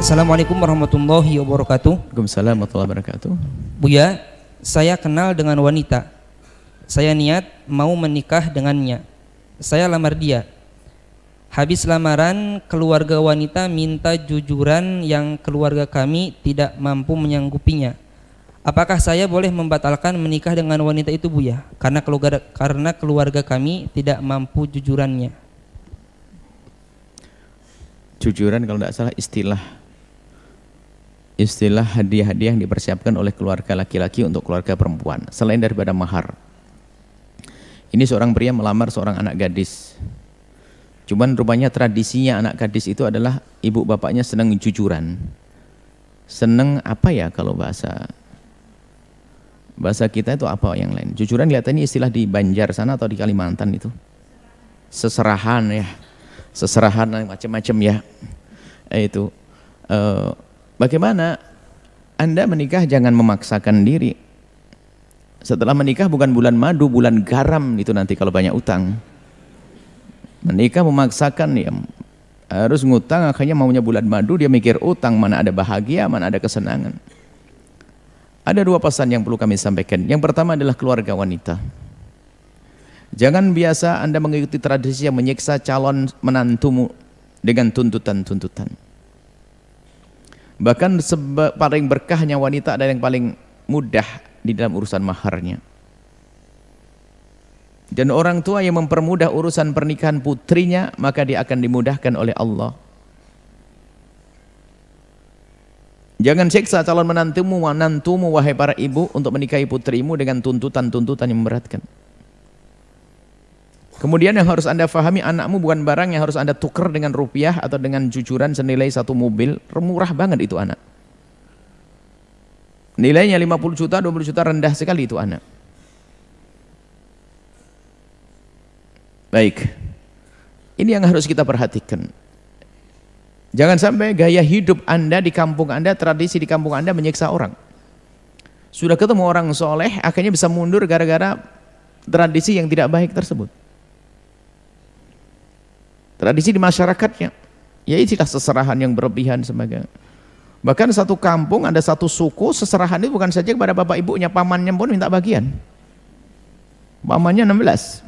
Assalamualaikum warahmatullahi wabarakatuh. Waalaikumsalam warahmatullahi wabarakatuh. Buya, saya kenal dengan wanita. Saya niat mau menikah dengannya. Saya lamar dia. Habis lamaran, keluarga wanita minta jujuran yang keluarga kami tidak mampu menyanggupinya. Apakah saya boleh membatalkan menikah dengan wanita itu, Buya? Karena keluarga karena keluarga kami tidak mampu jujurannya. Jujuran kalau tidak salah istilah istilah hadiah-hadiah yang dipersiapkan oleh keluarga laki-laki untuk keluarga perempuan selain daripada mahar. Ini seorang pria melamar seorang anak gadis. Cuman rupanya tradisinya anak gadis itu adalah ibu bapaknya senang jujuran. Senang apa ya kalau bahasa bahasa kita itu apa yang lain? Jujuran kelihatannya istilah di Banjar sana atau di Kalimantan itu. Seserahan ya. Seserahan macam-macam ya. Itu uh, Bagaimana Anda menikah jangan memaksakan diri. Setelah menikah bukan bulan madu, bulan garam itu nanti kalau banyak utang. Menikah memaksakan ya harus ngutang akhirnya maunya bulan madu dia mikir utang mana ada bahagia, mana ada kesenangan. Ada dua pesan yang perlu kami sampaikan. Yang pertama adalah keluarga wanita. Jangan biasa Anda mengikuti tradisi yang menyiksa calon menantumu dengan tuntutan-tuntutan. Bahkan paling berkahnya wanita adalah yang paling mudah di dalam urusan maharnya. Dan orang tua yang mempermudah urusan pernikahan putrinya, maka dia akan dimudahkan oleh Allah. Jangan siksa calon menantumu, menantumu wahai para ibu untuk menikahi putrimu dengan tuntutan-tuntutan yang memberatkan. Kemudian yang harus anda fahami anakmu bukan barang yang harus anda tukar dengan rupiah atau dengan jujuran senilai satu mobil. Murah banget itu anak. Nilainya 50 juta, 20 juta rendah sekali itu anak. Baik. Ini yang harus kita perhatikan. Jangan sampai gaya hidup anda di kampung anda, tradisi di kampung anda menyiksa orang. Sudah ketemu orang soleh, akhirnya bisa mundur gara-gara tradisi yang tidak baik tersebut. Tradisi di masyarakatnya. Ya itulah seserahan yang berlebihan sebagai. Bahkan satu kampung ada satu suku seserahan itu bukan saja kepada bapak ibunya, pamannya pun minta bagian. Pamannya 16.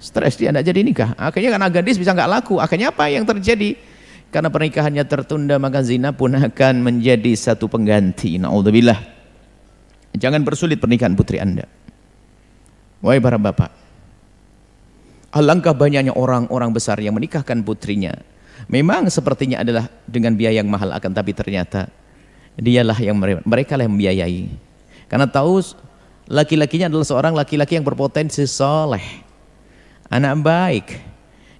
Stres dia tidak jadi nikah. Akhirnya karena gadis bisa nggak laku. Akhirnya apa yang terjadi? Karena pernikahannya tertunda maka zina pun akan menjadi satu pengganti. Naudzubillah. Jangan bersulit pernikahan putri Anda. Wahai para bapak, Alangkah banyaknya orang-orang besar yang menikahkan putrinya. Memang sepertinya adalah dengan biaya yang mahal akan tapi ternyata dialah yang mereka lah yang membiayai. Karena tahu laki-lakinya adalah seorang laki-laki yang berpotensi soleh. Anak baik.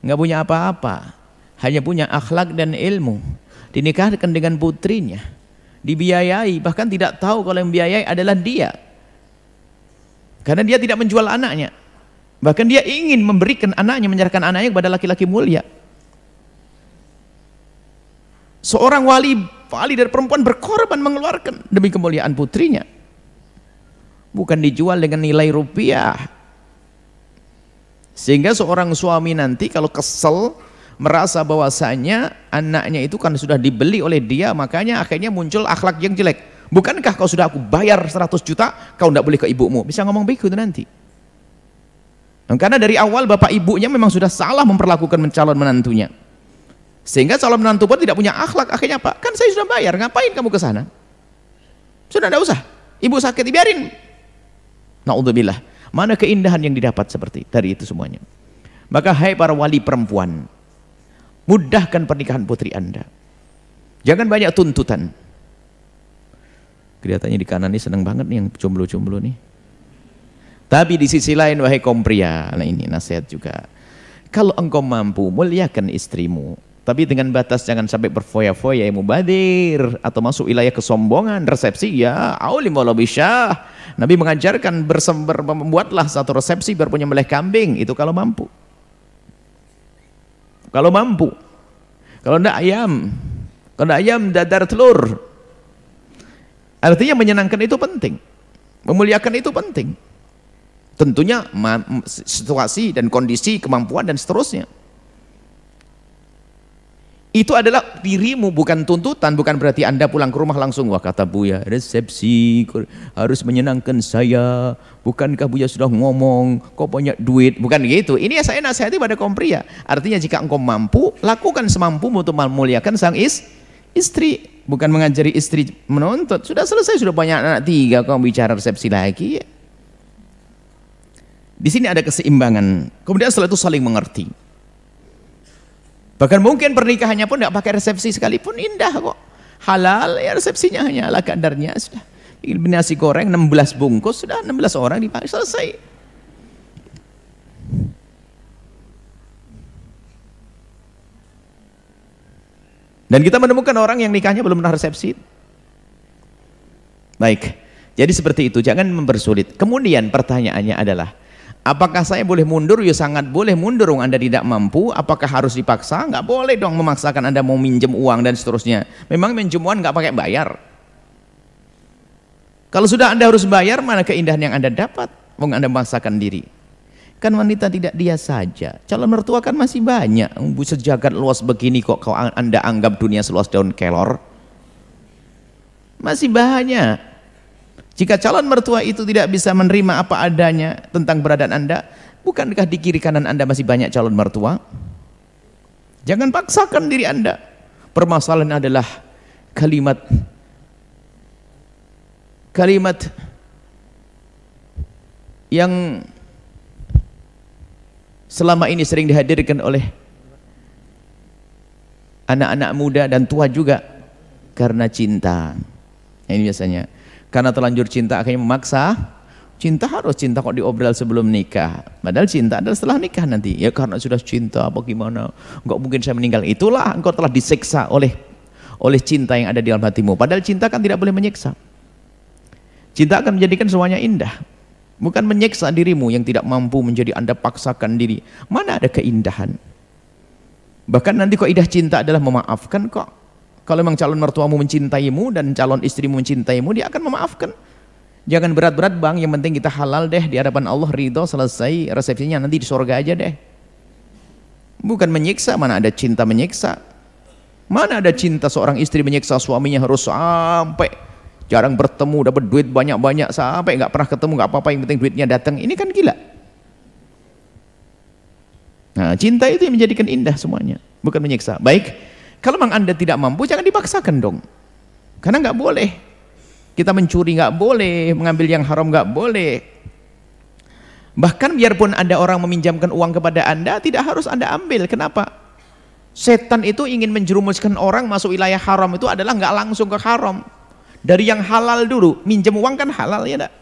nggak punya apa-apa. Hanya punya akhlak dan ilmu. Dinikahkan dengan putrinya. Dibiayai. Bahkan tidak tahu kalau yang membiayai adalah dia. Karena dia tidak menjual anaknya. Bahkan dia ingin memberikan anaknya, menyerahkan anaknya kepada laki-laki mulia. Seorang wali, wali dari perempuan berkorban mengeluarkan demi kemuliaan putrinya. Bukan dijual dengan nilai rupiah. Sehingga seorang suami nanti kalau kesel merasa bahwasanya anaknya itu kan sudah dibeli oleh dia, makanya akhirnya muncul akhlak yang jelek. Bukankah kau sudah aku bayar 100 juta, kau tidak boleh ke ibumu? Bisa ngomong begitu nanti. Karena dari awal bapak ibunya memang sudah salah memperlakukan calon menantunya. Sehingga calon menantu pun tidak punya akhlak. Akhirnya apa? Kan saya sudah bayar, ngapain kamu ke sana? Sudah tidak usah. Ibu sakit, dibiarin. Na'udzubillah. Mana keindahan yang didapat seperti dari itu semuanya. Maka hai para wali perempuan, mudahkan pernikahan putri anda. Jangan banyak tuntutan. Kelihatannya di kanan ini senang banget nih yang jomblo-jomblo nih. Tapi di sisi lain wahai kaum pria, nah ini nasihat juga. Kalau engkau mampu muliakan istrimu, tapi dengan batas jangan sampai berfoya-foya yang mubadir atau masuk wilayah kesombongan, resepsi ya aulim walau bisa. Nabi mengajarkan bersember membuatlah satu resepsi biar punya meleh kambing itu kalau mampu. Kalau mampu. Kalau tidak ayam. Kalau tidak ayam dadar telur. Artinya menyenangkan itu penting. Memuliakan itu penting. Tentunya situasi dan kondisi, kemampuan dan seterusnya. Itu adalah dirimu bukan tuntutan, bukan berarti Anda pulang ke rumah langsung wah kata Buya, resepsi harus menyenangkan saya. Bukankah Buya sudah ngomong kok banyak duit? Bukan gitu. Ini saya nasihati pada kaum pria. Artinya jika engkau mampu, lakukan semampumu untuk memuliakan sang is, istri. Bukan mengajari istri menuntut. Sudah selesai, sudah banyak anak tiga, kau bicara resepsi lagi. Di sini ada keseimbangan. Kemudian setelah itu saling mengerti. Bahkan mungkin pernikahannya pun tidak pakai resepsi sekalipun indah kok. Halal ya resepsinya hanya ala kadarnya sudah. Bikin nasi goreng 16 bungkus sudah 16 orang dipakai selesai. Dan kita menemukan orang yang nikahnya belum pernah resepsi. Baik. Jadi seperti itu, jangan mempersulit. Kemudian pertanyaannya adalah, Apakah saya boleh mundur? Ya sangat boleh mundur. Anda tidak mampu. Apakah harus dipaksa? Enggak boleh dong memaksakan Anda mau minjem uang dan seterusnya. Memang minjem uang enggak pakai bayar. Kalau sudah Anda harus bayar, mana keindahan yang Anda dapat? Mau Anda memaksakan diri. Kan wanita tidak dia saja. Calon mertua kan masih banyak. Sejagat luas begini kok kau Anda anggap dunia seluas daun kelor. Masih banyak. Jika calon mertua itu tidak bisa menerima apa adanya tentang beradaan Anda, bukankah di kiri kanan Anda masih banyak calon mertua? Jangan paksakan diri Anda. Permasalahan adalah kalimat kalimat yang selama ini sering dihadirkan oleh anak-anak muda dan tua juga karena cinta. Ini biasanya karena terlanjur cinta akhirnya memaksa. Cinta harus cinta kok diobrol sebelum nikah. Padahal cinta adalah setelah nikah nanti. Ya karena sudah cinta apa gimana? Enggak mungkin saya meninggal. Itulah engkau telah diseksa oleh oleh cinta yang ada di dalam hatimu. Padahal cinta kan tidak boleh menyiksa. Cinta akan menjadikan semuanya indah. Bukan menyiksa dirimu yang tidak mampu menjadi anda paksakan diri. Mana ada keindahan? Bahkan nanti kok indah cinta adalah memaafkan kok kalau memang calon mertuamu mencintaimu dan calon istrimu mencintaimu, dia akan memaafkan. Jangan berat-berat bang, yang penting kita halal deh di hadapan Allah, ridho, selesai, resepsinya nanti di surga aja deh. Bukan menyiksa, mana ada cinta menyiksa. Mana ada cinta seorang istri menyiksa suaminya harus sampai jarang bertemu, dapat duit banyak-banyak, sampai nggak pernah ketemu, nggak apa-apa, yang penting duitnya datang. Ini kan gila. Nah, cinta itu yang menjadikan indah semuanya, bukan menyiksa. Baik, kalau memang anda tidak mampu, jangan dipaksakan dong. Karena nggak boleh. Kita mencuri nggak boleh, mengambil yang haram nggak boleh. Bahkan biarpun ada orang meminjamkan uang kepada anda, tidak harus anda ambil. Kenapa? Setan itu ingin menjerumuskan orang masuk wilayah haram itu adalah nggak langsung ke haram. Dari yang halal dulu, minjem uang kan halal ya enggak?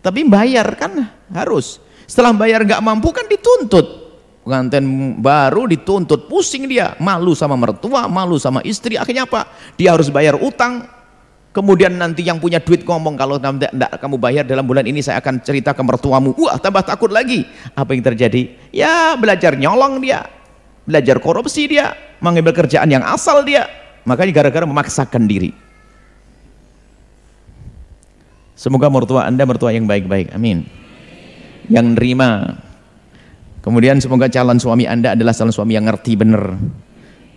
Tapi bayar kan harus. Setelah bayar nggak mampu kan dituntut pengantin baru dituntut pusing dia. Malu sama mertua malu sama istri. Akhirnya apa? Dia harus bayar utang. Kemudian nanti yang punya duit ngomong kalau tidak kamu bayar dalam bulan ini saya akan cerita ke mertuamu. Wah tambah takut lagi. Apa yang terjadi? Ya belajar nyolong dia. Belajar korupsi dia. Mengambil kerjaan yang asal dia. Makanya gara-gara memaksakan diri. Semoga mertua anda mertua yang baik-baik. Amin. Yang nerima Kemudian semoga calon suami Anda adalah calon suami yang ngerti benar.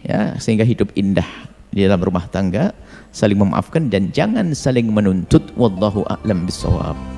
Ya, sehingga hidup indah di dalam rumah tangga, saling memaafkan dan jangan saling menuntut wallahu a'lam bisawab.